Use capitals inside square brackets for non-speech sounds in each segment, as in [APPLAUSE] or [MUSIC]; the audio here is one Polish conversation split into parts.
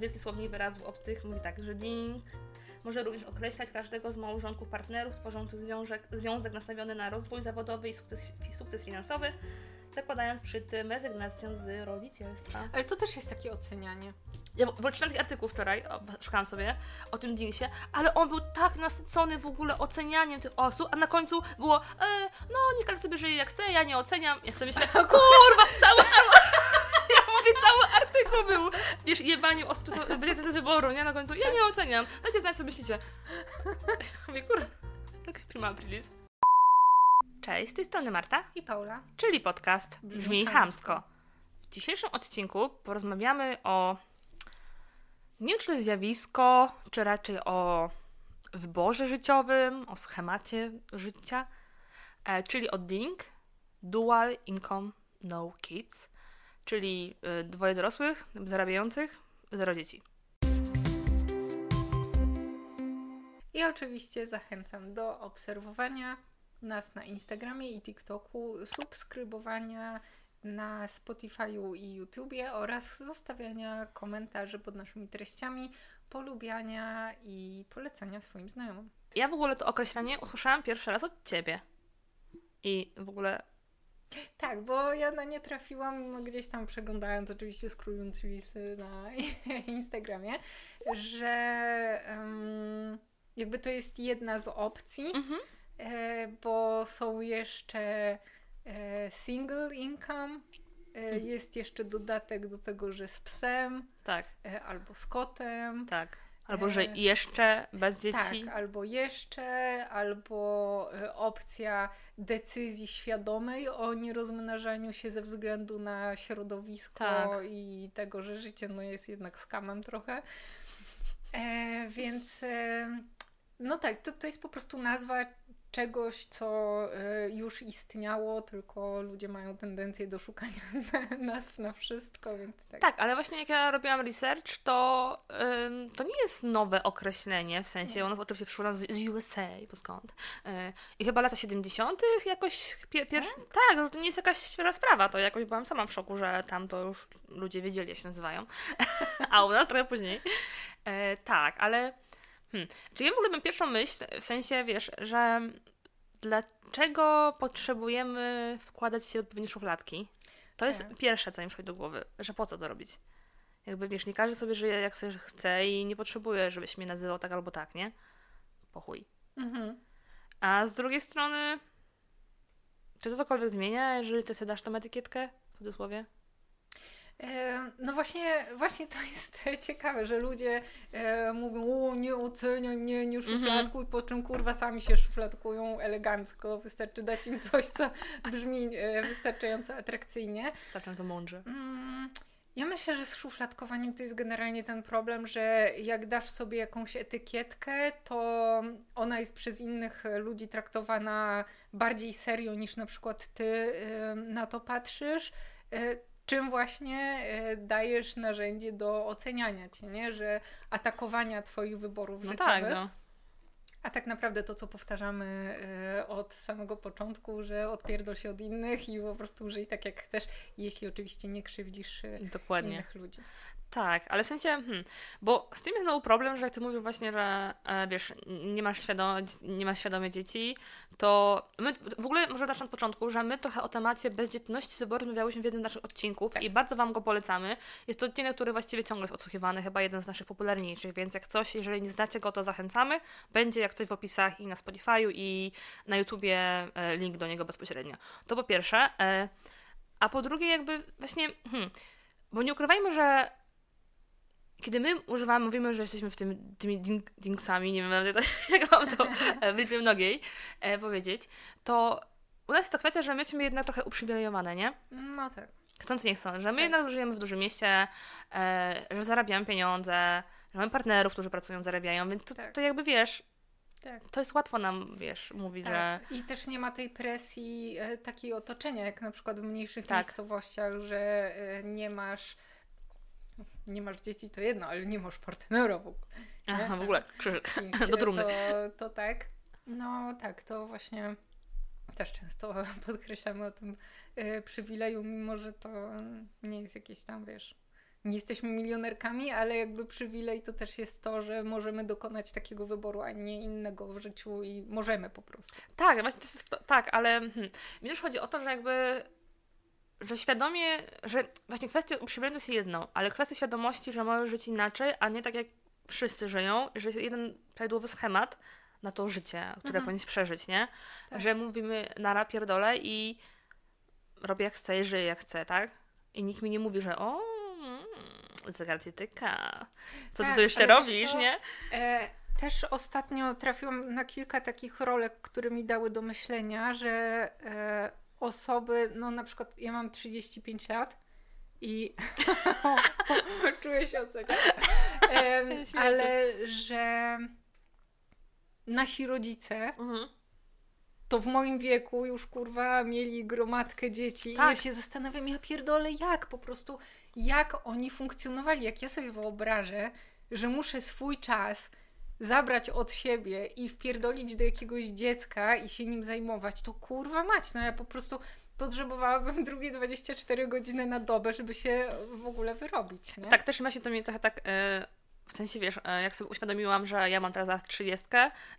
Wielki słownik wyrazów obcych, mówi tak, że ding może również określać każdego z małżonków partnerów tworzących związek, związek nastawiony na rozwój zawodowy i sukces, sukces finansowy, zakładając przy tym rezygnację z rodzicielstwa. Ale to też jest takie ocenianie. Ja w- bo czytałam taki artykuł wczoraj, o, szukałam sobie, o tym Dingsie, ale on był tak nasycony w ogóle ocenianiem tych osób, a na końcu było, e, no niech każdy sobie żyje jak chce, ja nie oceniam. Ja sobie myślę, [LAUGHS] kurwa, cały, [LAUGHS] ja mówię, cały artykuł był, wiesz, jebaniem osób, co są- będzie z wyboru, nie? Na końcu, ja nie oceniam. Dajcie znać, co myślicie. [LAUGHS] Mówię, kurwa, jakiś prima aprilis. Cześć, z tej strony Marta, I Paula. czyli podcast Brzmi, Brzmi Hamsko. chamsko. W dzisiejszym odcinku porozmawiamy o. Nie wiem, czy to jest zjawisko, czy raczej o wyborze życiowym, o schemacie życia, e, czyli o DINK Dual Income No Kids, czyli y, dwoje dorosłych, zarabiających, zero dzieci. I oczywiście zachęcam do obserwowania nas na Instagramie i TikToku, subskrybowania na Spotify'u i YouTubie oraz zostawiania komentarzy pod naszymi treściami, polubiania i polecania swoim znajomym. Ja w ogóle to określenie usłyszałam pierwszy raz od ciebie. I w ogóle Tak, bo ja na nie trafiłam gdzieś tam przeglądając, oczywiście scrollując listy na [LAUGHS] Instagramie, że em, jakby to jest jedna z opcji, Mhm. e, bo są jeszcze e, single income, e, jest jeszcze dodatek do tego, że z psem tak, albo z kotem. tak. Albo że E, jeszcze bez dzieci. Tak, albo jeszcze, albo e, opcja decyzji świadomej o nierozmnażaniu się ze względu na środowisko Tak. i tego, że życie no, jest jednak skamem trochę. E, więc e, no tak, to, to jest po prostu nazwa czegoś, co e, już istniało, tylko ludzie mają tendencję do szukania [LAUGHS] nazw na wszystko, więc tak. Tak, ale właśnie jak ja robiłam research, to ym, to nie jest nowe określenie, w sensie ono oczywiście przyszło z, z USA, bo skąd. Yy, I chyba lata 70. jakoś pie, pierwszy. Tak, no to nie jest jakaś świeża sprawa, to jakoś byłam sama w szoku, że tam to już ludzie wiedzieli, jak się nazywają. [LAUGHS] A u nas trochę później. E, tak, ale. Hmm, ja w ogóle mam pierwszą myśl, w sensie, wiesz, że dlaczego potrzebujemy wkładać się w odpowiednie szufladki? To jest Tak. pierwsze, co mi przychodzi do głowy, że po co to robić? Jakby, wiesz, nie każdy sobie żyje jak sobie chce i nie potrzebuje, żebyś mnie nazywał tak albo tak, nie? Po chuj. Mhm. A z drugiej strony, czy to cokolwiek zmienia, jeżeli ty sobie dasz tą etykietkę, w cudzysłowie? E, No właśnie, właśnie to jest [LAUGHS] ciekawe, że ludzie e, mówią, o nie oceniaj mnie, nie szufladkuj, po czym kurwa sami się szufladkują elegancko, wystarczy dać im coś, co [LAUGHS] brzmi e, wystarczająco atrakcyjnie. Starczam to mądrze. Mm, Ja myślę, że z szufladkowaniem to jest generalnie ten problem, że jak dasz sobie jakąś etykietkę, to ona jest przez innych ludzi traktowana bardziej serio niż na przykład ty na to patrzysz. Czym właśnie y, dajesz narzędzie do oceniania cię, nie? Że atakowania twoich wyborów No życiowych. tak, no. A tak naprawdę to, co powtarzamy y, od samego początku, że odpierdol się od innych i po prostu żyj tak, jak chcesz, jeśli oczywiście nie krzywdzisz y, Dokładnie. innych ludzi. Tak, ale w sensie, hmm, bo z tym jest znowu problem, że jak ty mówisz właśnie, że e, wiesz, nie masz, świadom, nie masz świadomie dzieci, to my w ogóle może zacznę od początku, że my trochę o temacie bezdzietności wyboru rozmawiałyśmy w jednym z naszych odcinków Tak. i bardzo Wam go polecamy. Jest to odcinek, który właściwie ciągle jest odsłuchiwany, chyba jeden z naszych popularniejszych, więc jak coś, jeżeli nie znacie go, to zachęcamy. Będzie jak coś w opisach i na Spotify'u i na YouTubie e, link do niego bezpośrednio. To po pierwsze. E, a po drugie jakby właśnie, hmm, bo nie ukrywajmy, że kiedy my używamy, mówimy, że jesteśmy w tym, tymi ding, dingsami, nie wiem nawet [LAUGHS] jak mam to e, w liczbie mnogiej e, powiedzieć, to u nas jest to kwestia, że my jesteśmy jednak trochę uprzywilejowane, nie? No tak. Chcąc nie chcąc, że my Tak. jednak żyjemy w dużym mieście, e, że zarabiamy pieniądze, że mamy partnerów, którzy pracują, zarabiają, więc to, Tak. to jakby wiesz, Tak. to jest łatwo nam, wiesz, mówić, że Tak. I też nie ma tej presji e, takiej otoczenia, jak na przykład w mniejszych Tak. miejscowościach, że e, nie masz nie masz dzieci, to jedno, ale nie masz partnera w ogóle. aha, w ogóle krzyżyk do trumny. To, to tak. No tak, to właśnie też często [LAUGHS] podkreślamy o tym e, przywileju, mimo że to nie jest jakieś tam, wiesz, nie jesteśmy milionerkami, ale jakby przywilej to też jest to, że możemy dokonać takiego wyboru, a nie innego w życiu i możemy po prostu. Tak, właśnie to jest, to, tak, ale hmm, mi też chodzi o to, że jakby że świadomie, że właśnie kwestia to jest jedno, ale kwestia świadomości, że możesz żyć inaczej, a nie tak jak wszyscy żyją, że jest jeden prawidłowy schemat na to życie, które mhm. przeżyć, nie? Tak. Że mówimy na pierdolę i robię jak chcę i żyję jak chcę, tak? I nikt mi nie mówi, że o, mm, zegartytyka, co tak, ty tu jeszcze robisz, co? nie? E, też ostatnio trafiłam na kilka takich rolek, które mi dały do myślenia, że e, osoby, no na przykład ja mam 35 lat i [LAUGHS] czuję się oceniać, [LAUGHS] ale że nasi rodzice mhm. to w moim wieku już kurwa mieli gromadkę dzieci tak. i ja się zastanawiam, ja pierdolę jak po prostu, jak oni funkcjonowali, jak ja sobie wyobrażę, że muszę swój czas zabrać od siebie i wpierdolić do jakiegoś dziecka i się nim zajmować, to kurwa mać, no ja po prostu potrzebowałabym drugie 24 godziny na dobę, żeby się w ogóle wyrobić, nie? Tak, też ma się to mi trochę tak... Yy... W sensie, wiesz, e, jak sobie uświadomiłam, że ja mam teraz 30,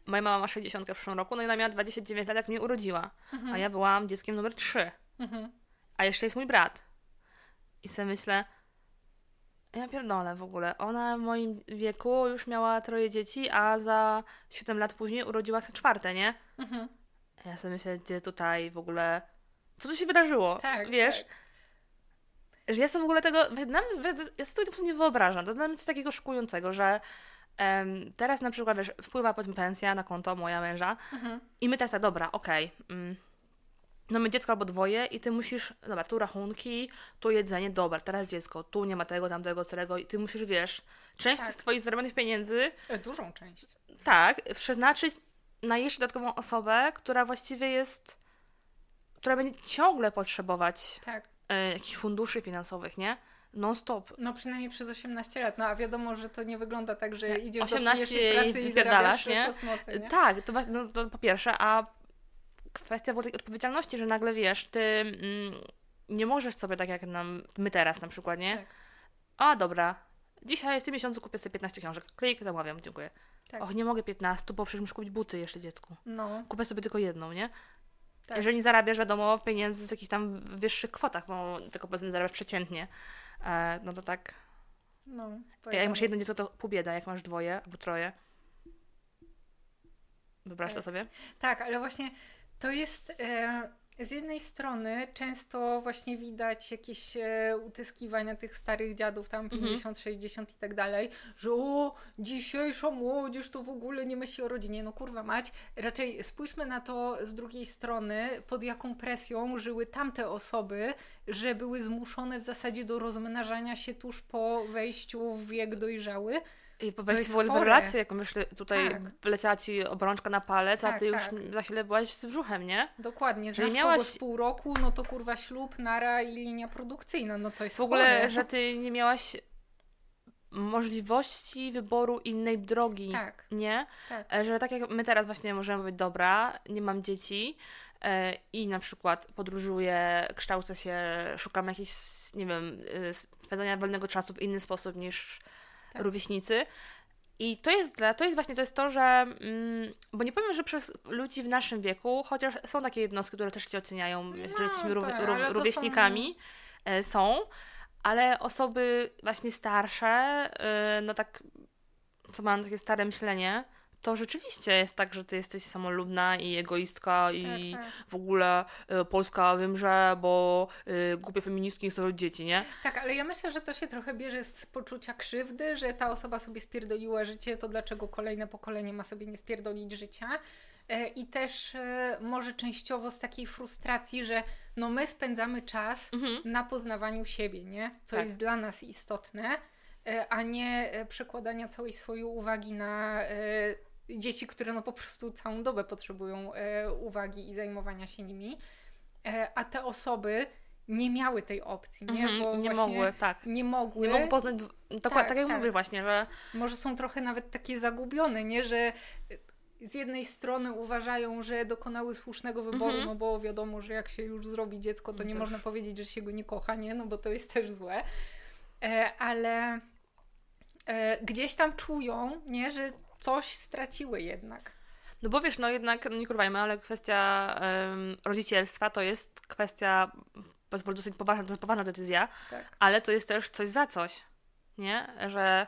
moja mama ma 60 w przyszłym roku, no i ona miała 29 lat, jak mnie urodziła. Mhm. A ja byłam dzieckiem numer 3. Mhm. A jeszcze jest mój brat. I sobie myślę, ja pierdolę w ogóle. Ona w moim wieku już miała troje dzieci, a za 7 lat później urodziła się czwarte, nie? Mhm. Ja sobie myślę, gdzie tutaj w ogóle. Co tu się wydarzyło? Tak. Wiesz? Tak. Że ja sobie w ogóle tego. Ja sobie tego nie wyobrażam. To dla mnie coś takiego szokującego, że um, teraz na przykład wiesz, wpływa powiedzmy pensja na konto moja męża mhm. i my tak dobra, okej. Okay, mm, no my dziecko albo dwoje i ty musisz, dobra, tu rachunki, tu jedzenie, dobra, teraz dziecko, tu nie ma tego, tamtego, celego i ty musisz, wiesz, część tak. z twoich zarobionych pieniędzy... E, dużą część. Tak, przeznaczyć na jeszcze dodatkową osobę, która właściwie jest, która będzie ciągle potrzebować tak. e, jakichś funduszy finansowych, nie? Non-stop. No przynajmniej przez 18 lat. No a wiadomo, że to nie wygląda tak, że idziesz 18 do pierwszej pracy i zarabiasz nie? kosmosy, nie? Tak, to, no, to po pierwsze, a kwestia było tej odpowiedzialności, że nagle wiesz, ty mm, nie możesz sobie tak jak nam, my teraz na przykład, nie? Tak. A dobra, dzisiaj w tym miesiącu kupię sobie 15 książek. Klik, zamawiam, dziękuję. Tak. Och, nie mogę 15, bo przecież muszę kupić buty jeszcze dziecku. No. Kupię sobie tylko jedną, nie? Tak. Jeżeli nie zarabiasz, wiadomo, pieniędzy z jakichś tam wyższych kwotach, bo tylko powiedzmy zarabiasz przeciętnie, e, no to tak. No, jak masz jedno dziecko, to pół bieda, jak masz dwoje albo troje. Wyobraź tak. to sobie? Tak, ale właśnie to jest e, z jednej strony często właśnie widać jakieś e, utyskiwania tych starych dziadów, tam 50, mhm. 60 i tak dalej, że o, dzisiejsza młodzież to w ogóle nie myśli o rodzinie. No kurwa mać, raczej spójrzmy na to z drugiej strony, pod jaką presją żyły tamte osoby, że były zmuszone w zasadzie do rozmnażania się tuż po wejściu w wiek dojrzały. I po wejściu w ogóle relację, jaką już tutaj tak. leciała ci obrączka na palec, tak, a ty tak. już za chwilę byłaś z brzuchem, nie? Dokładnie. Znasz miałaś z pół roku, no to kurwa ślub, nara i linia produkcyjna, no to jest W ogóle, chore. że ty nie miałaś możliwości wyboru innej drogi, tak. nie? Tak. E, że tak jak my teraz właśnie możemy być dobra, nie mam dzieci e, i na przykład podróżuję, kształcę się, szukam jakichś, nie wiem, e, spędzania wolnego czasu w inny sposób niż tak. rówieśnicy. I to jest, dla, to jest właśnie to jest to, że, mm, bo nie powiem, że przez ludzi w naszym wieku, chociaż są takie jednostki, które też cię oceniają, no, że jesteśmy rów, tak, rów, rówieśnikami, są... E, są, ale osoby właśnie starsze, e, no tak, co mam takie stare myślenie, to rzeczywiście jest tak, że ty jesteś samolubna i egoistka i tak, tak. w ogóle y, Polska wymrze, bo y, głupie feministki nie chcą dzieci, nie? Tak, ale ja myślę, że to się trochę bierze z poczucia krzywdy, że ta osoba sobie spierdoliła życie, to dlaczego kolejne pokolenie ma sobie nie spierdolić życia? E, I też może częściowo z takiej frustracji, że no my spędzamy czas mhm. na poznawaniu siebie, nie? Co tak. jest dla nas istotne, a nie przekładania całej swojej uwagi na dzieci, które no po prostu całą dobę potrzebują e, uwagi i zajmowania się nimi, e, a te osoby nie miały tej opcji, nie? Mm -hmm, Bo nie mogły, tak. Nie mogły. Nie mogły poznać, dokładnie, tak, tak jak tak. mówię właśnie, że... Może są trochę nawet takie zagubione, nie? Że z jednej strony uważają, że dokonały słusznego wyboru, mm -hmm. no bo wiadomo, że jak się już zrobi dziecko, to nie Też. można powiedzieć, że się go nie kocha, nie? No bo to jest też złe. e, ale e, gdzieś tam czują, nie, że coś straciły jednak. No bo wiesz, no jednak, no nie kurwajmy, ale kwestia rodzicielstwa to jest kwestia, pozwól, dosyć poważna, to jest poważna decyzja, Tak. ale to jest też coś za coś, nie? Że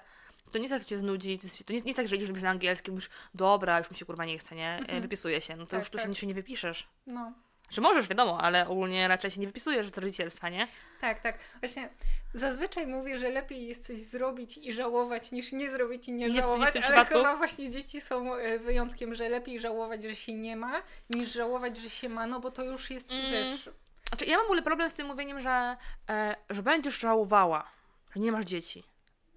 to nie jest tak, że cię znudzi, to, jest, to nie, nie jest tak, że idziesz na angielskim, mówisz, dobra, już mi się kurwa nie chce, nie? Mhm. Wypisuję się, no to Tak, już tak. się niczego nie wypiszesz. No. Że możesz, wiadomo, ale ogólnie raczej się nie wypisujesz z rodzicielstwa, nie? Tak, tak. Właśnie zazwyczaj mówię, że lepiej jest coś zrobić i żałować, niż nie zrobić i nie, Nie w- nie w żałować, tym ale przypadku? chyba właśnie dzieci są e, wyjątkiem, że lepiej żałować, że się nie ma, niż żałować, że się ma, no bo to już jest, Mm. wiesz... Znaczy, ja mam w ogóle problem z tym mówieniem, że, e, że będziesz żałowała, że nie masz dzieci.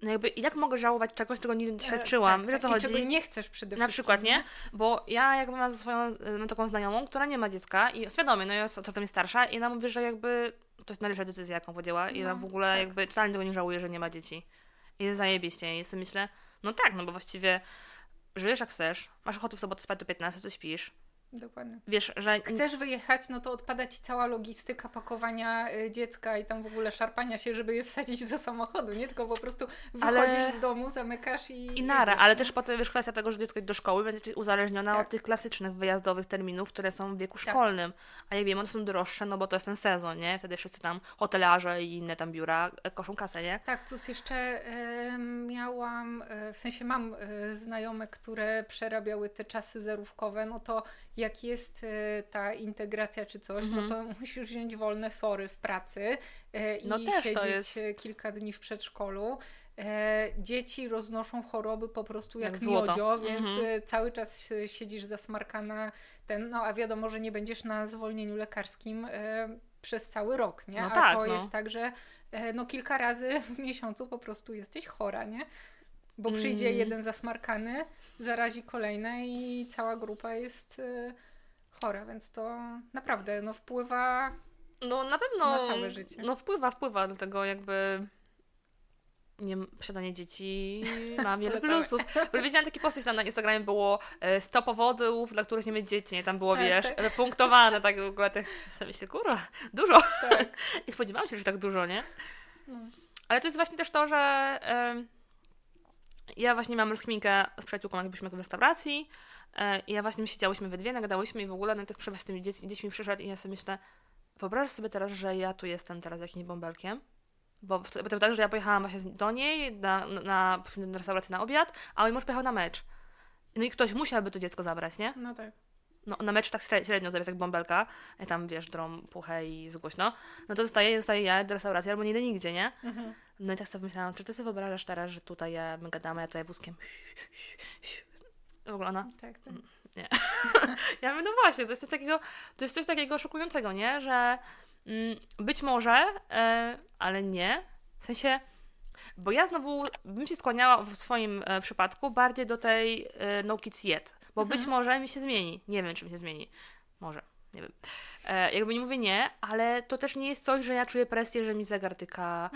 No jakby, jak mogę żałować czegoś, czego nie doświadczyłam? E, Wiesz o co chodzi? czego nie chcesz przede Na wszystkim. przykład, nie? Bo ja jakby mam swoją, e, mam taką znajomą, która nie ma dziecka i świadomie, no i co to jest starsza i ona mówi, że jakby to jest najlepsza decyzja, jaką podjęła i No, ona w ogóle tak. jakby totalnie tego nie żałuje, że nie ma dzieci. I jest zajebiście. I sobie myślę, no tak, no bo właściwie żyjesz jak chcesz, masz ochotę w sobotę spać do 15, to śpisz. Dokładnie. Wiesz, że... Chcesz wyjechać, no to odpada ci cała logistyka pakowania y, dziecka i tam w ogóle szarpania się, żeby je wsadzić do samochodu, nie? Tylko po prostu wychodzisz Ale- z domu, zamykasz i I nara, jedziesz, ale nie? też potem wiesz, kwestia tego, że dziecko idzie do szkoły będzie uzależniona Tak. od tych klasycznych wyjazdowych terminów, które są w wieku Tak. szkolnym. A jak wiemy, one są droższe, no bo to jest ten sezon, nie? Wtedy wszyscy tam hotelarze i inne tam biura e, koszą kasę, nie? Tak, plus jeszcze e, miałam, e, w sensie mam e, znajome, które przerabiały te czasy zerówkowe, no to jak jest e, ta integracja czy coś, Mhm. no to [LAUGHS] musisz wziąć wolne sory w pracy e, i No siedzieć e, kilka dni w przedszkolu. Dzieci roznoszą choroby po prostu jak, Jak miodzio, więc Mhm. cały czas siedzisz zasmarkana ten, no a wiadomo, że nie będziesz na zwolnieniu lekarskim przez cały rok, nie? No a tak, to no. jest tak, że no kilka razy w miesiącu po prostu jesteś chora, nie? Bo przyjdzie Mm. jeden zasmarkany, zarazi kolejne i cała grupa jest e, chora, więc to naprawdę no wpływa No na pewno. Na całe życie. No wpływa, wpływa, dlatego jakby. Nie, posiadanie dzieci ma [LAUGHS] wiele Polecamy. plusów. Bo widziałam taki post, tam na Instagramie było e, 100 powodów, dla których nie mieć dzieci. Nie? Tam było, Tak, wiesz, tak. wypunktowane tak w ogóle tych. Sobie myślę, kurwa, dużo. tak. [LAUGHS] Nie spodziewałam się, że tak dużo, nie? No. Ale to jest właśnie też to, że ja właśnie mam rozkminkę z przyjaciółką, jak byliśmy w restauracji e, i ja właśnie siedziałyśmy we dwie, nagadałyśmy i w ogóle no, tak przewóz z tymi dziećmi, dziećmi przyszedł i ja sobie myślę, wyobraź sobie teraz, że ja tu jestem teraz jakimś bąbelkiem, bo, to tak, że ja pojechałam właśnie do niej na, na, na, restaurację na obiad, a mój mąż pojechał na mecz. No i ktoś musiałby to dziecko zabrać, nie? no tak. no, na mecz tak śre- średnio zabierz jak bąbelka, e, tam wiesz, drą puchę i z głośno, no to zostaje, zostaje ja do restauracji albo nie idę nigdzie, nie? Mhm. No i tak sobie myślałam, czy ty sobie wyobrażasz teraz, że tutaj ja, my gadamy, ja tutaj wózkiem w ogóle ona, Tak, tak. [LAUGHS] ja mówię, no właśnie, to jest coś takiego, to jest coś takiego szokującego, nie? Że mm, być może, e, ale nie, w sensie, bo ja znowu bym się skłaniała w swoim e, przypadku bardziej do tej e, no kids yet, bo Mhm. być może mi się zmieni, nie wiem, czy mi się zmieni, może, nie wiem. E, jakby nie mówię nie, ale to też nie jest coś, że ja czuję presję, że mi zegar tyka,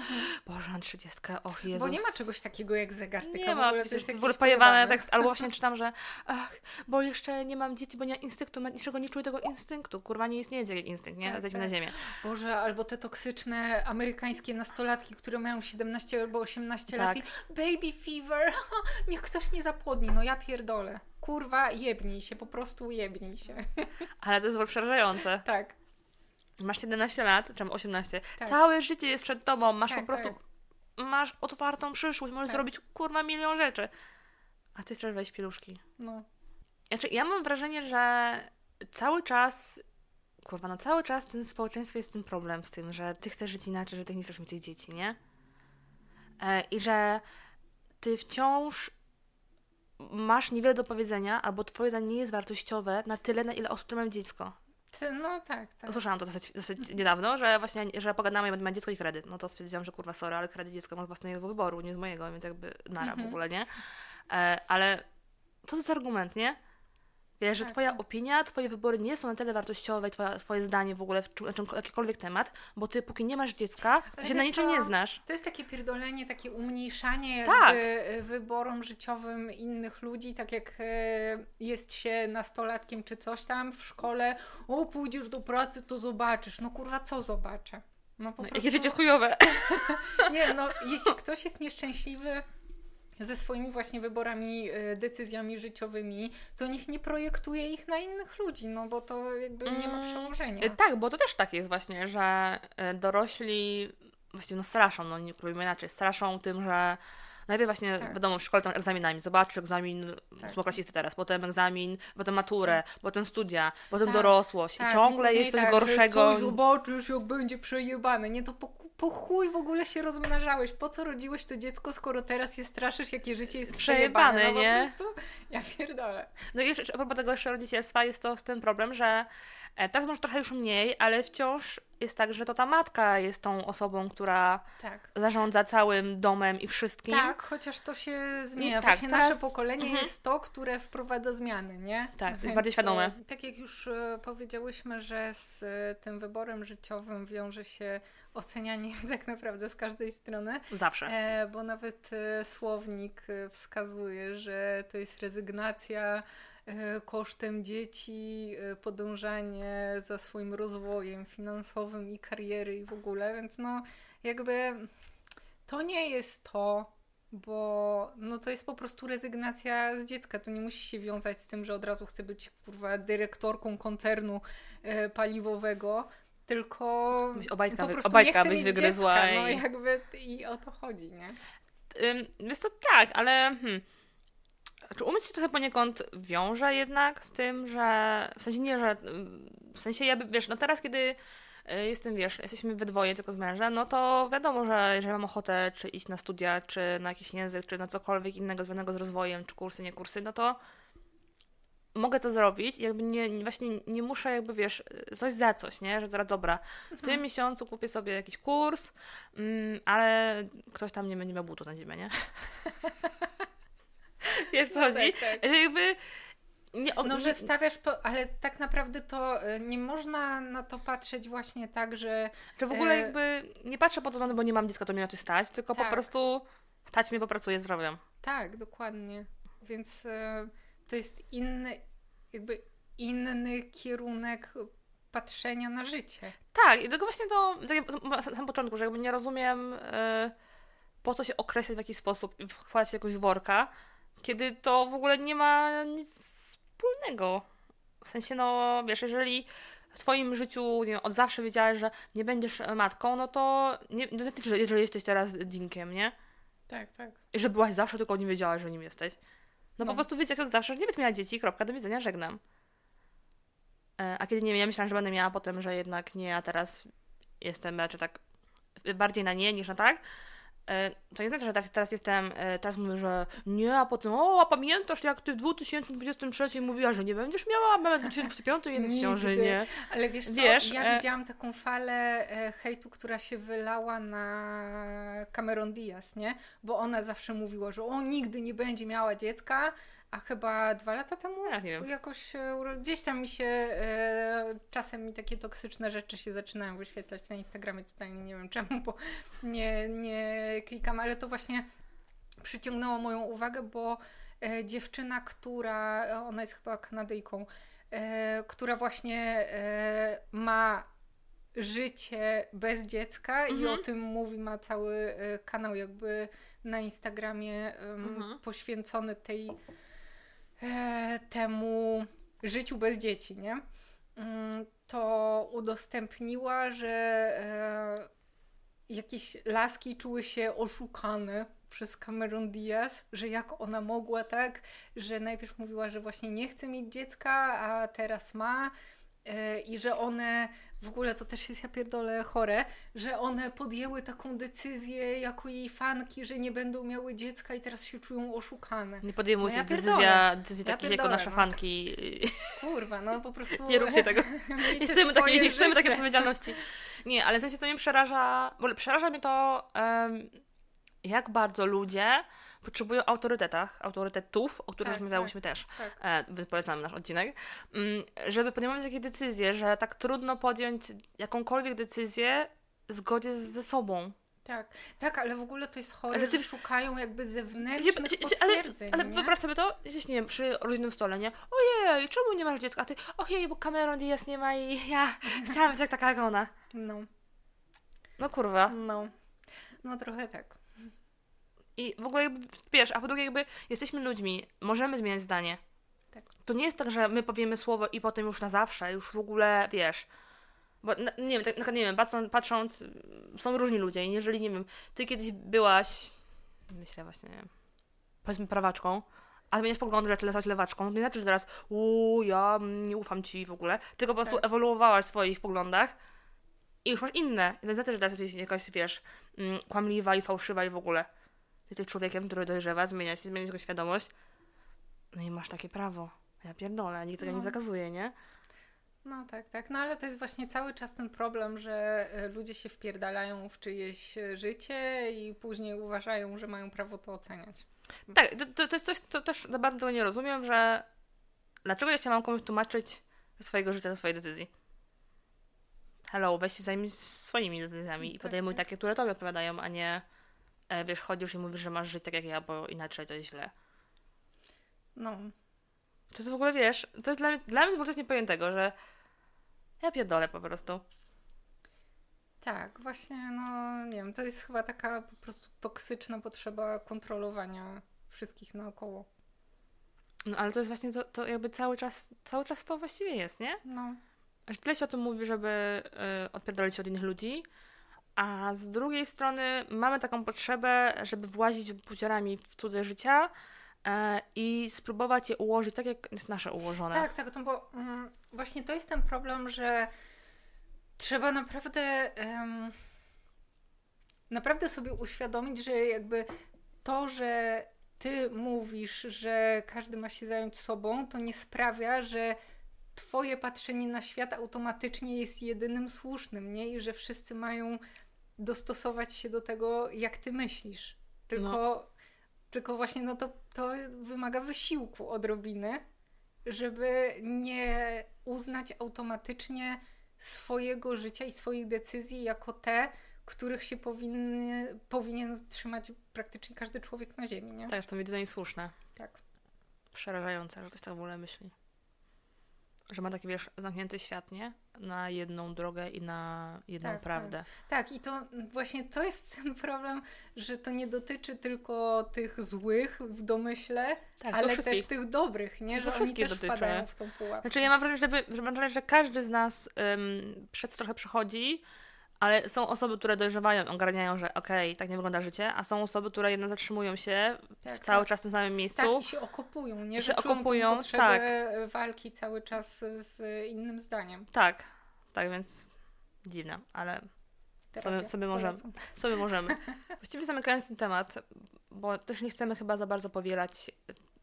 Boże, mam 30, och Jezus. Bo nie ma czegoś takiego jak zegartyka. Nie w ma, ogóle to to jest jest w pojebane tekst, albo właśnie [LAUGHS] czytam, że ach, bo jeszcze nie mam dzieci, bo nie mam instynktu, ma- niczego nie czuję tego instynktu, kurwa nie istnieje instynkt, nie? Tak, Zejdźmy tak. na ziemię. Boże, albo te toksyczne amerykańskie nastolatki, które mają 17 albo 18 lat Tak. i baby fever, [LAUGHS] niech ktoś mnie zapłodni, no ja pierdolę. Kurwa, jebnij się, po prostu jebnij się. [LAUGHS] Ale to jest przerażające. tak. Masz 17 lat, czy 18, Tak. całe życie jest przed tobą, masz Tak, po prostu, masz otwartą przyszłość, możesz Tak. zrobić kurwa milion rzeczy. A ty chcesz wejść pieluszki. No. Znaczy, ja mam wrażenie, że cały czas, kurwa, no cały czas w tym społeczeństwie jest ten problem z tym, że ty chcesz żyć inaczej, że ty nie chcesz mieć tych dzieci, nie? E, I że ty wciąż masz niewiele do powiedzenia, albo twoje zdanie nie jest wartościowe na tyle, na ile osób tu mają dziecko. Ty, no tak, tak. Słyszałam to dosyć, dosyć niedawno, że właśnie, że pogadamy, ja będę miała dziecko i kredyt. No to stwierdziłam, że kurwa, sorry, ale kredyt dziecko ma z własnego wyboru, nie z mojego, więc jakby nara w Mhm. ogóle, nie? E, ale co to jest argument, nie? Wiesz, że Tak, twoja tak. opinia, twoje wybory nie są na tyle wartościowe, twoja, twoje zdanie w ogóle w czym- na czym- jakikolwiek temat, bo ty póki nie masz dziecka, to się na niczym co? nie znasz. To jest takie pierdolenie, takie umniejszanie Tak. wyborom życiowym innych ludzi, tak jak e, jest się nastolatkiem czy coś tam w szkole, o pójdziesz do pracy, to zobaczysz. No kurwa, co zobaczę? No po No, prostu... Jakie życie chujowe. [LAUGHS] Nie, no jeśli ktoś jest nieszczęśliwy ze swoimi właśnie wyborami, y, decyzjami życiowymi, to niech nie projektuje ich na innych ludzi, no bo to jakby nie ma Mm, przełożenia. E, Tak, bo to też tak jest właśnie, że e, dorośli właściwie no straszą, no nie próbujmy inaczej, straszą tym, że najpierw właśnie Tak. wiadomo w szkole tam egzaminami, zobaczysz egzamin Tak. ósmoklasisty teraz, potem egzamin, potem maturę, potem studia, potem Tak, dorosłość Tak, i ciągle później jest coś tak, gorszego. Coś zobaczysz, jak będzie przejebane. Nie, to po, po chuj w ogóle się rozmnażałeś. Po co rodziłeś to dziecko, skoro teraz je straszysz, jakie życie jest przejebane, Przejebane, no, nie? Po prostu, ja pierdolę. No i jeszcze a propos tego jeszcze rodzicielstwa jest to ten problem, że e, teraz może trochę już mniej, ale wciąż jest tak, że to ta matka jest tą osobą, która Tak. zarządza całym domem i wszystkim. Tak, chociaż to się zmienia. tak, Właśnie teraz- nasze pokolenie mhm. jest to, które wprowadza zmiany, nie? Tak, jest Więc, bardziej świadome. e, Tak jak już e, powiedziałyśmy, że z tym wyborem życiowym wiąże się ocenianie [LAUGHS] tak naprawdę z każdej strony, Zawsze. e, bo nawet e, słownik e, wskazuje, że to jest rezygnacja e, kosztem dzieci, e, podążanie za swoim rozwojem finansowym i kariery i w ogóle, więc no jakby to nie jest to, bo no to jest po prostu rezygnacja z dziecka. To nie musi się wiązać z tym, że od razu chcę być kurwa dyrektorką koncernu e, paliwowego, tylko Byś Obajtka, po prostu obajtka nie byś wygryzła. Dziecka, no i... jakby i o to chodzi, nie? Jest to tak, ale hmm, czy umyć się trochę poniekąd wiąże jednak z tym, że w sensie nie, że w sensie ja by, wiesz, no teraz kiedy y, jestem, wiesz, jesteśmy we dwoje tylko z mężem, no to wiadomo, że jeżeli mam ochotę czy iść na studia, czy na jakiś język, czy na cokolwiek innego związanego z rozwojem, czy kursy, nie kursy, no to mogę to zrobić jakby nie, nie- właśnie nie muszę jakby, wiesz, coś za coś, nie? Że teraz dobra, w tym miesiącu kupię sobie jakiś kurs, mm, ale ktoś tam nie będzie miał butów na zimę, nie? [LAUGHS] Wiesz co No chodzi? tak, tak. Że jakby nie, No, że stawiasz, po, ale tak naprawdę to y, nie można na to patrzeć właśnie tak, że że w ogóle e, jakby nie patrzę po to, względu, bo nie mam dziecka, to mnie na to stać, tylko po Tak. prostu stać mnie, bo pracuję zdrowiem. tak, dokładnie. Więc y, to jest inny, jakby inny kierunek patrzenia na życie. Tak, i dlatego właśnie to, tak na samym początku, że jakby nie rozumiem e, po co się określać w jakiś sposób i wkładać jakoś worka, kiedy to w ogóle nie ma nic wspólnego. W sensie, no wiesz, jeżeli w twoim życiu nie wiem, od zawsze wiedziałeś, że nie będziesz matką, no to nie, nie jeżeli jesteś teraz dinkiem, nie? Tak, tak. I że byłaś zawsze, tylko nie wiedziałaś, że nim jesteś. No, No. po prostu wiedzieć od zawsze, że nie będę miała dzieci, kropka, do widzenia, żegnam. E, A kiedy nie ja myślałam, że będę miała potem, że jednak nie, a teraz jestem raczej tak bardziej na nie niż na tak, to nie znaczy, że teraz, teraz jestem, e, teraz mówię, że nie, a potem, o, a pamiętasz jak ty w 2023 mówiłaś, że nie będziesz miała, a mamy w 2025 [LAUGHS] jeden Nigdy. ciąży, nie? Ale wiesz co, Wiesz, ja e- widziałam taką falę e, hejtu, która się wylała na Cameron Diaz, nie? Bo ona zawsze mówiła, że o, nigdy nie będzie miała dziecka, a chyba dwa lata temu Ja nie wiem. jakoś e, gdzieś tam mi się e, czasem mi takie toksyczne rzeczy się zaczynają wyświetlać na Instagramie, totalnie nie wiem czemu, bo nie, nie klikam, ale to właśnie przyciągnęło moją uwagę, bo e, dziewczyna, która, ona jest chyba Kanadyjką, która właśnie ma życie bez dziecka i Mhm. o tym mówi, ma cały kanał jakby na Instagramie Mhm. poświęcony tej temu życiu bez dzieci, nie? Mm, To udostępniła, że e, jakieś laski czuły się oszukane przez Cameron Diaz, że jak ona mogła tak, że najpierw mówiła, że właśnie nie chce mieć dziecka, a teraz ma e, i że one, w ogóle to też jest ja pierdolę chore, że one podjęły taką decyzję jako jej fanki, że nie będą miały dziecka i teraz się czują oszukane. Nie podejmujcie No ja decyzja, decyzji Ja takich jako nasze no. fanki. Kurwa, no po prostu... [LAUGHS] Nie róbcie tego. [LAUGHS] Nie chcemy, takiej, nie chcemy takiej odpowiedzialności. Nie, ale w sensie to mnie przeraża, bo przeraża mnie to, em, jak bardzo ludzie potrzebują autorytetach, autorytetów, o których Tak, rozmawiałyśmy też. tak. E, polecamy nasz odcinek, mm, żeby podejmować takie decyzje, że tak trudno podjąć jakąkolwiek decyzję w zgodzie ze sobą. Tak, tak, ale w ogóle to jest chore, Ale ty- szukają jakby zewnętrznych ale potwierdzeń, ale nie? wyobraź sobie to, gdzieś nie wiem, przy rodzinnym stole, nie? Ojej, czemu nie masz dziecka? A ty, ojej, bo Cameron Diaz nie ma i [LAUGHS] ja chciałam być jak taka jak ona. No. No kurwa. No. No trochę tak. I w ogóle jakby, wiesz, a po drugie jakby jesteśmy ludźmi, możemy zmieniać zdanie. Tak. To nie jest tak, że my powiemy słowo i potem już na zawsze, już w ogóle, wiesz... Bo na, nie wiem, tak, na nie wiem, patrząc, patrząc, są różni ludzie i jeżeli, nie wiem, ty kiedyś byłaś, myślę właśnie, nie wiem, powiedzmy prawaczką, a zmieniasz poglądy, że tyle stać lewaczką, to nie znaczy, że teraz uuu, ja nie ufam ci w ogóle, tylko po prostu Tak. ewoluowałaś w swoich poglądach i już masz inne. I to nie znaczy, że teraz jesteś jakaś, wiesz, mm, kłamliwa i fałszywa i w ogóle. Jesteś człowiekiem, który dojrzewa, zmienia się, zmienia jego świadomość. No i masz takie prawo. Ja pierdolę, nikt tego No. nie zakazuje, nie? No tak, tak. No ale to jest właśnie cały czas ten problem, że e, ludzie się wpierdalają w czyjeś e, życie i później uważają, że mają prawo to oceniać. Tak, to, to, to jest coś, to też za bardzo tego nie rozumiem, że dlaczego ja chciałam komuś tłumaczyć ze swojego życia, swojej decyzji? Hello, weź się zajmij swoimi decyzjami i Tak, podejmuj tak. takie, które tobie odpowiadają, a nie e, wiesz, chodzisz i mówisz, że masz żyć tak jak ja, bo inaczej to jest źle. No, To jest w ogóle, wiesz, to jest dla mnie, dla mnie w ogóle coś niepojętego, że ja pierdolę po prostu. tak, właśnie, no nie wiem, to jest chyba taka po prostu toksyczna potrzeba kontrolowania wszystkich naokoło. No ale to jest właśnie to, to jakby cały czas, cały czas to właściwie jest, nie? No, że tyle się o tym mówi, żeby y, odpierdolić się od innych ludzi, a z drugiej strony mamy taką potrzebę, żeby włazić buziorami w cudze życia e, i spróbować je ułożyć tak, jak jest nasze ułożone. tak, tak, no bo mm, właśnie to jest ten problem, że trzeba naprawdę naprawdę sobie uświadomić, że jakby to, że ty mówisz, że każdy ma się zająć sobą, to nie sprawia, że twoje patrzenie na świat automatycznie jest jedynym słusznym, nie? I że wszyscy mają dostosować się do tego, jak ty myślisz. Tylko, tylko właśnie no to, to wymaga wysiłku odrobiny, żeby nie uznać automatycznie swojego życia i swoich decyzji jako te, których się powinny, powinien trzymać praktycznie każdy człowiek na ziemi, nie? Tak, to mi jedynie słuszne. Tak. Przerażające, że ktoś tak w ogóle myśli. Że ma taki, wiesz, zamknięty świat, nie? Na jedną drogę i na jedną Tak, prawdę. Tak, i to właśnie to jest [LAUGHS] ten problem, że to nie dotyczy tylko tych złych w domyśle, Tak, ale też tych dobrych, nie? Że oni też dotyczy. wpadają w tą pułapkę. Znaczy ja mam wrażenie, żeby, że, że każdy z nas ym, przez trochę przechodzi, ale są osoby, które dojrzewają, ogarniają, że okej, tak nie wygląda życie, a są osoby, które jednak zatrzymują się Tak, w cały tak. czas w tym samym miejscu. Tak, i się okopują, nie? I się okopują, potrzebę tak. walki cały czas z innym zdaniem. Tak, tak więc dziwne, ale Terapia, sobie możemy. polecam. sobie [LAUGHS] możemy. Właściwie zamykając ten temat, bo też nie chcemy chyba za bardzo powielać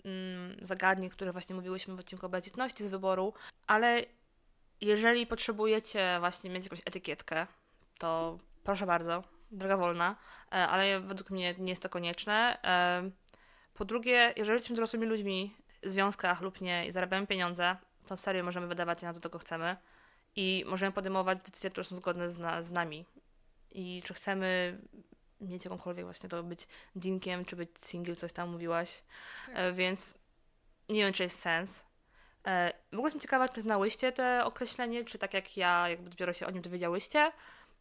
mm, zagadnień, które właśnie mówiłyśmy w odcinku o bezdzietności z wyboru, ale jeżeli potrzebujecie właśnie mieć jakąś etykietkę, to proszę bardzo, droga wolna, e, ale według mnie nie jest to konieczne. E, Po drugie, jeżeli jesteśmy dorosłymi ludźmi w związkach lub nie i zarabiamy pieniądze, to serio możemy wydawać je na to, czego chcemy i możemy podejmować decyzje, które są zgodne z, na, z nami. I czy chcemy mieć jakąkolwiek właśnie to być dinkiem, czy być single, coś tam mówiłaś. Tak. E, więc nie wiem, czy jest sens. W ogóle jestem ciekawa, czy znałyście te określenie, czy tak jak ja, jakby dopiero się o nim dowiedziałyście.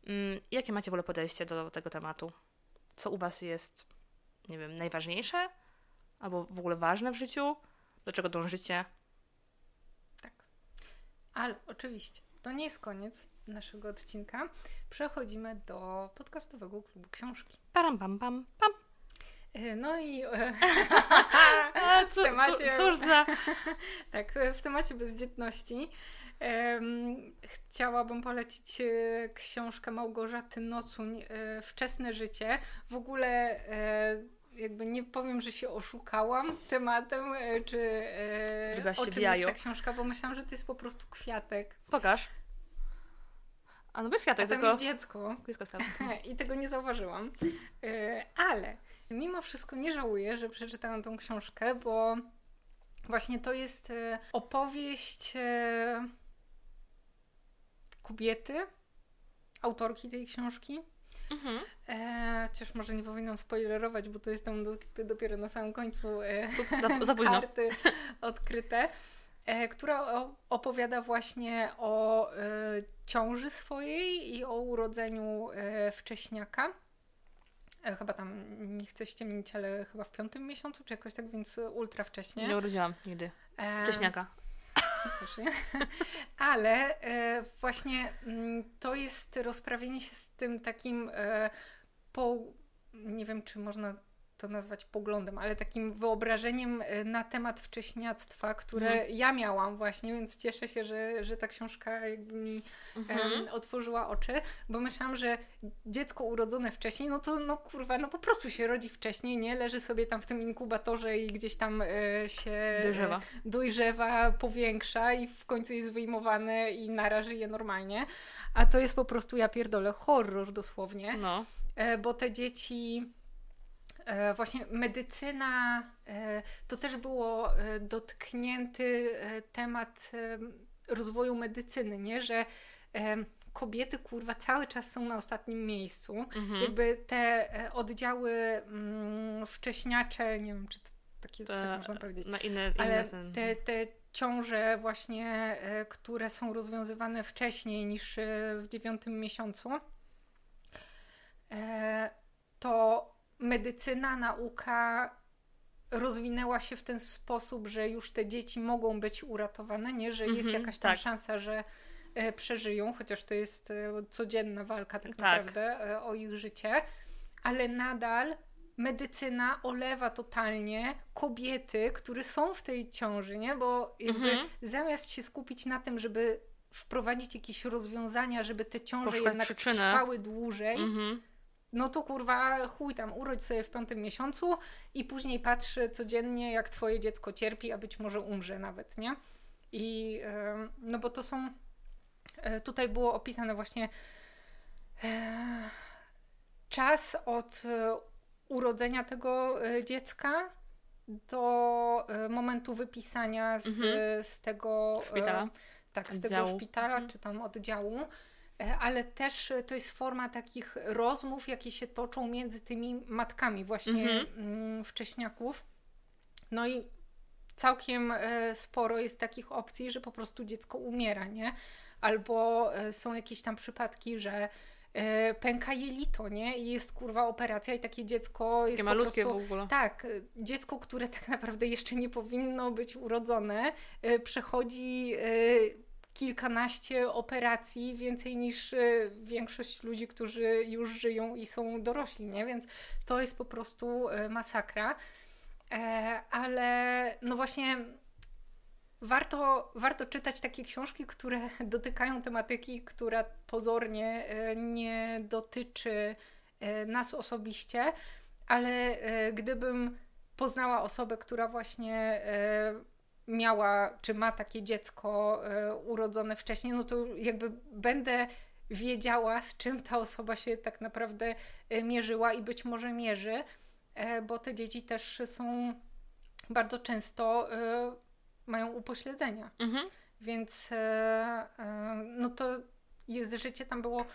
Mm, jakie macie w ogóle podejście do tego tematu? Co u Was jest, nie wiem, najważniejsze? Albo w ogóle ważne w życiu? Do czego dążycie? Tak. Ale oczywiście, to nie jest koniec naszego odcinka. Przechodzimy do podcastowego klubu książki. Param, pam, pam, pam. E, No i e, [LAUGHS] co, temacie- cóż za... [LAUGHS] tak, w temacie bezdzietności chciałabym polecić e, książkę Małgorzaty Nocuń e, Wczesne życie. W ogóle e, jakby nie powiem, że się oszukałam tematem, czy o czym jest ta książka, bo myślałam, że to jest po prostu kwiatek. Pokaż. A no bez A kwiatek, tam tylko... jest dziecko. Kwiatek. [LAUGHS] I tego nie zauważyłam. Ale mimo wszystko nie żałuję, że przeczytałam tą książkę, bo właśnie to jest opowieść kobiety, autorki tej książki. Mhm. E, chociaż może nie powinnam spoilerować, bo to jest tam do, dopiero na samym końcu e, Za, za późno. karty odkryte. e, która opowiada właśnie o e, ciąży swojej i o urodzeniu wcześniaka. Chyba tam, nie chcę ściemnić, ale chyba w piątym miesiącu, czy jakoś tak, więc ultra wcześnie. Nie urodziłam nigdy. Wcześniaka. Też nie. [LAUGHS] Ale e, właśnie mm, to jest rozprawienie się z tym takim e, po, nie wiem, czy można to nazwać poglądem, ale takim wyobrażeniem e, na temat wcześniactwa, które mhm. ja miałam właśnie, więc cieszę się, że, że ta książka jakby mi mhm. otworzyła oczy, bo myślałam, że dziecko urodzone wcześniej, no to no kurwa, no po prostu się rodzi wcześniej, nie? Leży sobie tam w tym inkubatorze i gdzieś tam e, się e, dojrzewa. dojrzewa, powiększa i w końcu jest wyjmowane i naraży je normalnie. A to jest po prostu, ja pierdolę, horror dosłownie. No. E, bo te dzieci właśnie medycyna e, to też było e, dotknięty temat rozwoju medycyny, nie? Że kobiety kurwa cały czas są na ostatnim miejscu. Mhm. Jakby te oddziały mm, wcześniacze, nie wiem czy to takie te, tak można powiedzieć, na inne, inne ale ten... te, te ciąże właśnie, które są rozwiązywane wcześniej niż w dziewiątym miesiącu, to medycyna, nauka rozwinęła się w ten sposób, że już te dzieci mogą być uratowane, nie, że jest mhm, jakaś tam tak. szansa, że e, przeżyją, chociaż to jest e, codzienna walka tak, tak. naprawdę e, o ich życie, ale nadal medycyna olewa totalnie kobiety, które są w tej ciąży, nie? Bo jakby mhm. zamiast się skupić na tym, żeby wprowadzić jakieś rozwiązania, żeby te ciąże Poszukać jednak przyczynę. trwały dłużej, mhm no to kurwa chuj tam, urodź sobie w piątym miesiącu i później patrzy codziennie, jak twoje dziecko cierpi, a być może umrze nawet, nie? I no bo to są, e, tutaj było opisane właśnie e, czas od e, urodzenia tego dziecka do momentu wypisania z, mhm. z tego szpitala. Tak, z tego szpitala, mhm. czy tam oddziału. E, ale też e, to jest forma takich rozmów, jakie się toczą między tymi matkami właśnie mhm. Mm, wcześniaków. No i całkiem e, sporo jest takich opcji, że po prostu dziecko umiera, nie? Albo są jakieś tam przypadki, że pęka jelito, nie? I jest kurwa operacja i takie dziecko takie jest malutkie po prostu, w ogóle. Tak, dziecko, które tak naprawdę jeszcze nie powinno być urodzone, przechodzi kilkanaście operacji, więcej niż e, większość ludzi, którzy już żyją i są dorośli, nie? Więc to jest po prostu e, masakra. E, ale no właśnie warto, warto czytać takie książki, które [LAUGHS] dotykają tematyki, która pozornie nie dotyczy nas osobiście, ale gdybym poznała osobę, która właśnie miała, czy ma takie dziecko e, urodzone wcześniej, no to jakby będę wiedziała, z czym ta osoba się tak naprawdę e, mierzyła i być może mierzy, e, bo te dzieci też są bardzo często mają upośledzenia. Mhm. Więc no to jest życie. Tam było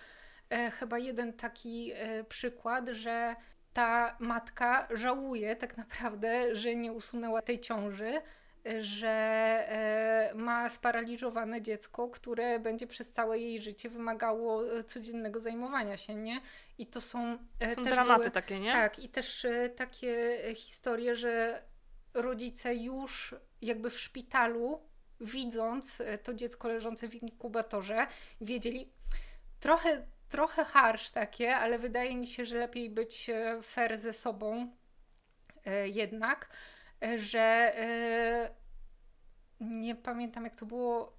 chyba jeden taki przykład, że ta matka żałuje tak naprawdę, że nie usunęła tej ciąży, że e, ma sparaliżowane dziecko, które będzie przez całe jej życie wymagało e, codziennego zajmowania się, nie? I to są, e, są też dramaty były, takie, nie? Tak, i też takie historie, że rodzice już jakby w szpitalu, widząc to dziecko leżące w inkubatorze, wiedzieli trochę, trochę harsh takie, ale wydaje mi się, że lepiej być fair ze sobą jednak, że e, nie pamiętam jak to było,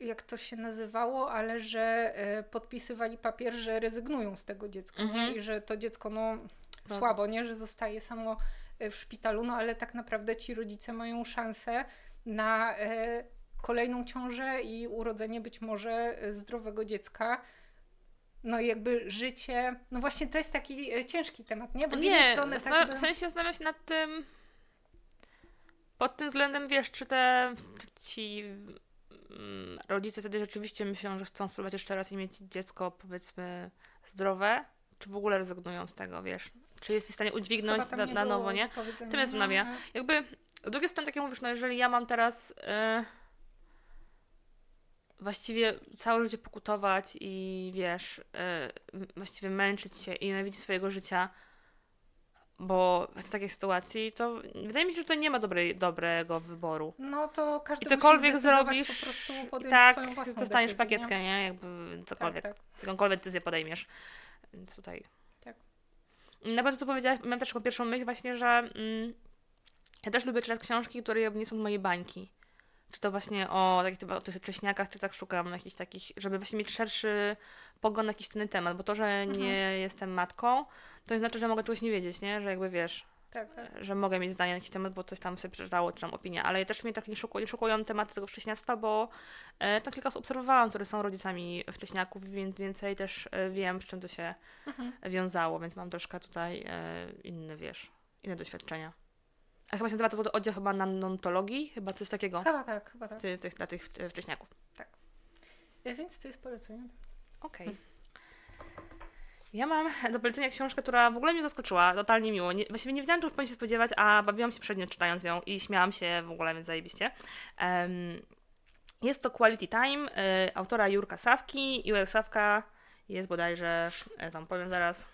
jak to się nazywało, ale że e, podpisywali papier, że rezygnują z tego dziecka mhm. i że to dziecko no, no, słabo, nie, że zostaje samo e, w szpitalu, no ale tak naprawdę ci rodzice mają szansę na kolejną ciążę i urodzenie być może zdrowego dziecka no i jakby życie, no właśnie to jest taki e, ciężki temat, nie? Bo z nie, strony tak w sensie zastanawiam się nad tym pod tym względem, wiesz, czy te ci mm, rodzice wtedy rzeczywiście myślą, że chcą spróbować jeszcze raz i mieć dziecko, powiedzmy, zdrowe, czy w ogóle rezygnują z tego, wiesz? czy jesteś w stanie udźwignąć na, na nowo, nie? To mnie zastanawia. No, Jakby, z drugiej strony, tak jak mówisz, no jeżeli ja mam teraz e, właściwie całe życie pokutować i wiesz, m- właściwie męczyć się i nienawidzić swojego życia, bo w takiej sytuacji, to wydaje mi się, że to nie ma dobrej, dobrego wyboru. No to każdy I cokolwiek zrobisz, po prostu podjąć tak swoją własną dostaniesz decyzję, pakietkę, nie? Jakby Nie? cokolwiek. Tak, tak. jakąkolwiek decyzję podejmiesz. Więc tutaj. Tak. Na pewno co powiedziałaś, miałam też taką pierwszą myśl właśnie, że mm, ja też lubię czytać książki, które jakby nie są mojej bańki. Czy to właśnie o takich o tych wcześniakach, czy tak szukam jakichś takich, żeby właśnie mieć szerszy pogląd na jakiś ten temat, bo to, że nie jestem matką, to nie znaczy, że mogę czegoś nie wiedzieć, nie? Że jakby wiesz, Tak, tak. że mogę mieć zdanie na jakiś temat, bo coś tam sobie przeczytało, czy tam opinię, ale też mnie tak nie, szuku, nie szukują tematy tego wcześniactwa, bo e, tam kilka osób obserwowałam, które są rodzicami wcześniaków, więc więcej też e, wiem, z czym to się Mhm. wiązało, więc mam troszkę tutaj e, inne, wiesz, inne doświadczenia. A chyba się nazywa to oddział chyba nanontologii, chyba coś takiego Chyba tak, chyba tak. ty, tych, dla tych e, wcześniaków. E, Więc to jest polecenie. Okej. Ja mam do polecenia książkę, która w ogóle mnie zaskoczyła, totalnie miło. Nie, właściwie nie wiedziałam, czego powinien się spodziewać, a bawiłam się przednio czytając ją i śmiałam się w ogóle, więc zajebiście. Em, jest to Quality Time y, autora Jurka Sawki. Jurek Sawka jest bodajże, e, wam powiem zaraz,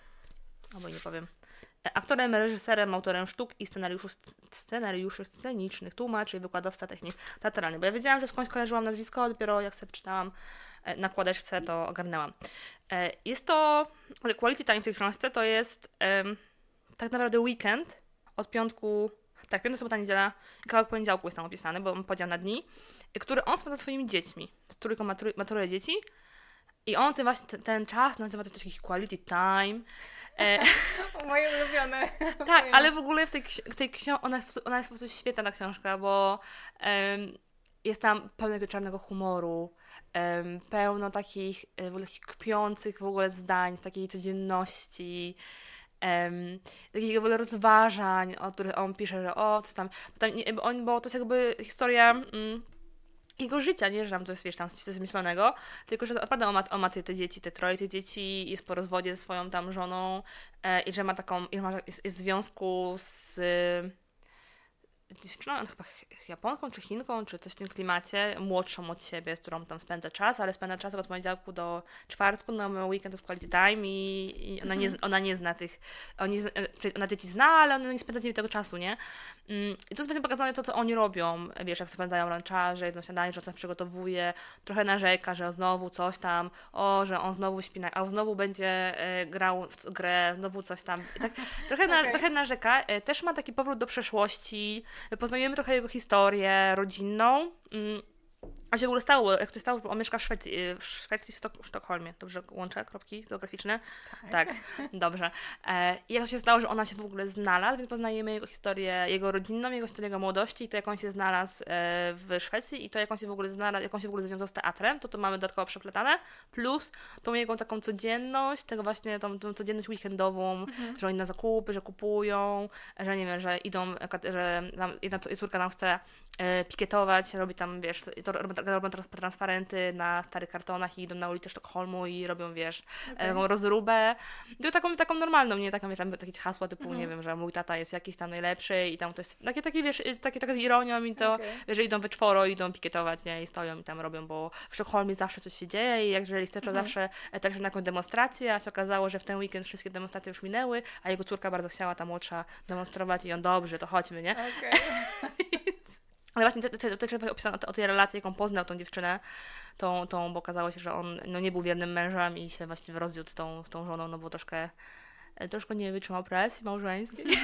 albo nie powiem, e, aktorem, reżyserem, autorem sztuk i scenariuszy, scenariuszy scenicznych, tłumaczy i wykładowca technik teatralnych. Bo ja wiedziałam, że skądś kojarzyłam nazwisko, dopiero jak sobie czytałam e, na kładeczce, to ogarnęłam. E, Jest to, quality time w tej książce to jest tak naprawdę weekend od piątku, tak, piątek, sobota, niedziela, kawałek poniedziałku jest tam opisany, bo mam podział na dni, który on spędza swoimi dziećmi, z trójką ma, trój, dzieci i on ten właśnie, ten, ten czas nazywa to taki quality time. E, [LAUGHS] Moje ulubione. [LAUGHS] tak, ale w ogóle w tej, w tej książce, ona, ona jest po prostu świetna ta książka, bo em, jest tam pełno takiego czarnego humoru, em, pełno takich, e, w ogóle takich kpiących w ogóle zdań, takiej codzienności, em, takiego w ogóle rozważań, o których on pisze, że o, co tam, bo, tam nie, on, bo to jest jakby historia mm, jego życia, nie, że tam to jest, wiesz, tam coś zmyślonego, tylko, że naprawdę on ma, on ma te, te dzieci, te troje tych dzieci, jest po rozwodzie ze swoją tam żoną e, i że ma taką, i ma, jest, jest w związku z dziewczyną, on chyba ch- Japonką czy Chinką, czy coś w tym klimacie, młodszą od siebie, z którą tam spędza czas, ale spędza czas od poniedziałku do czwartku, no ma weekend to jest quality time i, i ona, nie, ona nie zna tych, oni, ona dzieci zna, ale ona nie spędza z nimi tego czasu, nie? Mm, I tu jest pokazane to, co oni robią, wiesz, jak spędzają luncha, że jedzą śniadanie, że on coś przygotowuje, trochę narzeka, że znowu coś tam, o, że on znowu śpi, na, a on znowu będzie e, grał w grę, znowu coś tam. I tak, [LAUGHS] trochę, na, Okej. trochę narzeka. E, też ma taki powrót do przeszłości, poznajemy trochę jego historię rodzinną. A się w ogóle stało, jak to stało, bo on mieszka w Szwecji, y, w Szwecji w, Stok- w Sztokholmie. Dobrze łączę kropki geograficzne? Tak, dobrze. E, I jak to się stało, że ona się w ogóle znalazł, więc poznajemy jego historię, jego rodzinną, jego historię jego młodości i to, jak on się znalazł e, w Szwecji i to, jak on się w ogóle znalazł, jak on się w ogóle związał z teatrem, to to mamy dodatkowo przeplatane, plus tą jego taką codzienność, tego właśnie, tą, tą codzienność weekendową, że oni na zakupy, że kupują, że nie wiem, że idą, że tam jedna córka nam chce e, pikietować, robi tam, wiesz, to robią, robią trans- transparenty na starych kartonach i idą na ulicę Sztokholmu i robią, wiesz, Okej. taką rozróbę. Tylko taką, taką normalną, nie taką, wiesz, tam takie hasła typu, Mhm. nie wiem, że mój tata jest jakiś tam najlepszy i tam to jest takie, takie wiesz, y, takie, takie z ironią i to, Okej. że idą we czworo, idą pikietować, nie, i stoją i tam robią, bo w Sztokholmie zawsze coś się dzieje i jak jeżeli chcesz, to Mhm. zawsze e, też na jakąś demonstrację, a się okazało, że w ten weekend wszystkie demonstracje już minęły, a jego córka bardzo chciała, ta młodsza, demonstrować i on, dobrze, to chodźmy, nie? Okej. [LAUGHS] [LAUGHS] Ale właśnie te- te- też te, opisano o tej relacji, jaką poznał tą dziewczynę, tą, tą, bo okazało się, że on no, nie był wiernym mężem i się właściwie rozwiódł z tą, z tą żoną, no bo troszkę, e, troszkę nie wytrzymał presji małżeńskiej. [LAUGHS]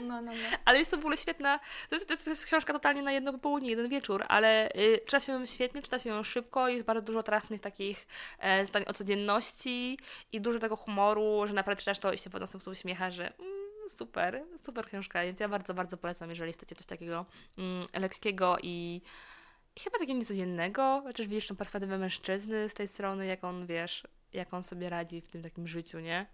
No, no, no. Ale jest to w ogóle świetna, to jest, to jest książka totalnie na jedno popołudnie, jeden wieczór, ale y, czyta się ją świetnie, czyta się ją szybko, jest bardzo dużo trafnych takich e, zdań o codzienności i dużo tego humoru, że naprawdę czytasz to i się po prostu uśmiechasz, że mm, super, super książka, więc ja bardzo, bardzo polecam, jeżeli chcecie coś takiego mm, lekkiego i, i chyba takiego niecodziennego, chociaż widzisz tą perspektywę mężczyzny z tej strony, jak on, wiesz, jak on sobie radzi w tym takim życiu, nie?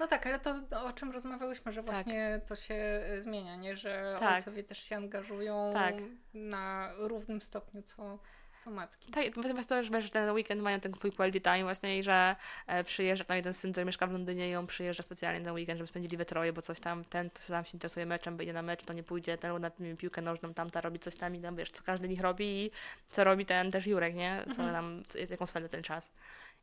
No tak, ale to o czym rozmawiałyśmy, że Tak. właśnie to się y, zmienia, nie? Że Tak. ojcowie też się angażują Tak. na równym stopniu co, co matki. Tak, właśnie to, że ten weekend mają ten twój quality time właśnie i że e, przyjeżdża tam jeden syn, który mieszka w Londynie i on przyjeżdża specjalnie na weekend, żeby spędzili we troje, bo coś tam, ten co tam się interesuje meczem, idzie na mecz, to nie pójdzie, ten na piłkę nożną, tamta robi coś tam i tam, wiesz, co każdy z nich robi i co robi ten też Jurek, nie? Co Mhm. tam, jaką spędza ten czas.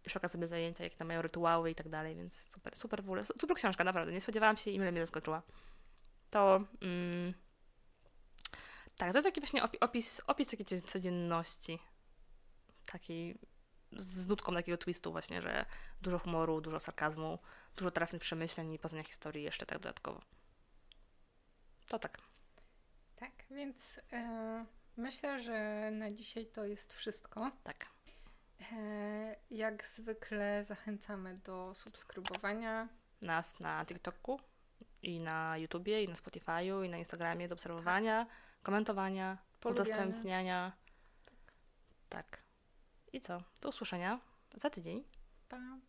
I szuka sobie zajęcia, jakie tam mają rytuały i tak dalej, więc super, super w ogóle, super książka, naprawdę, nie spodziewałam się i mile mnie zaskoczyła. To... Mm, tak, to jest taki właśnie opi- opis, opis takiej codzienności. Takiej z nutką takiego twistu właśnie, że dużo humoru, dużo sarkazmu, dużo trafnych przemyśleń i poznania historii jeszcze tak dodatkowo. To tak. Tak, więc e, myślę, że na dzisiaj to jest wszystko. Tak. E, jak zwykle zachęcamy do subskrybowania. Nas na TikToku i na YouTubie, i na Spotify'u, i na Instagramie do obserwowania, komentowania, Polubiania. udostępniania. Tak. I co? Do usłyszenia za tydzień. Pa.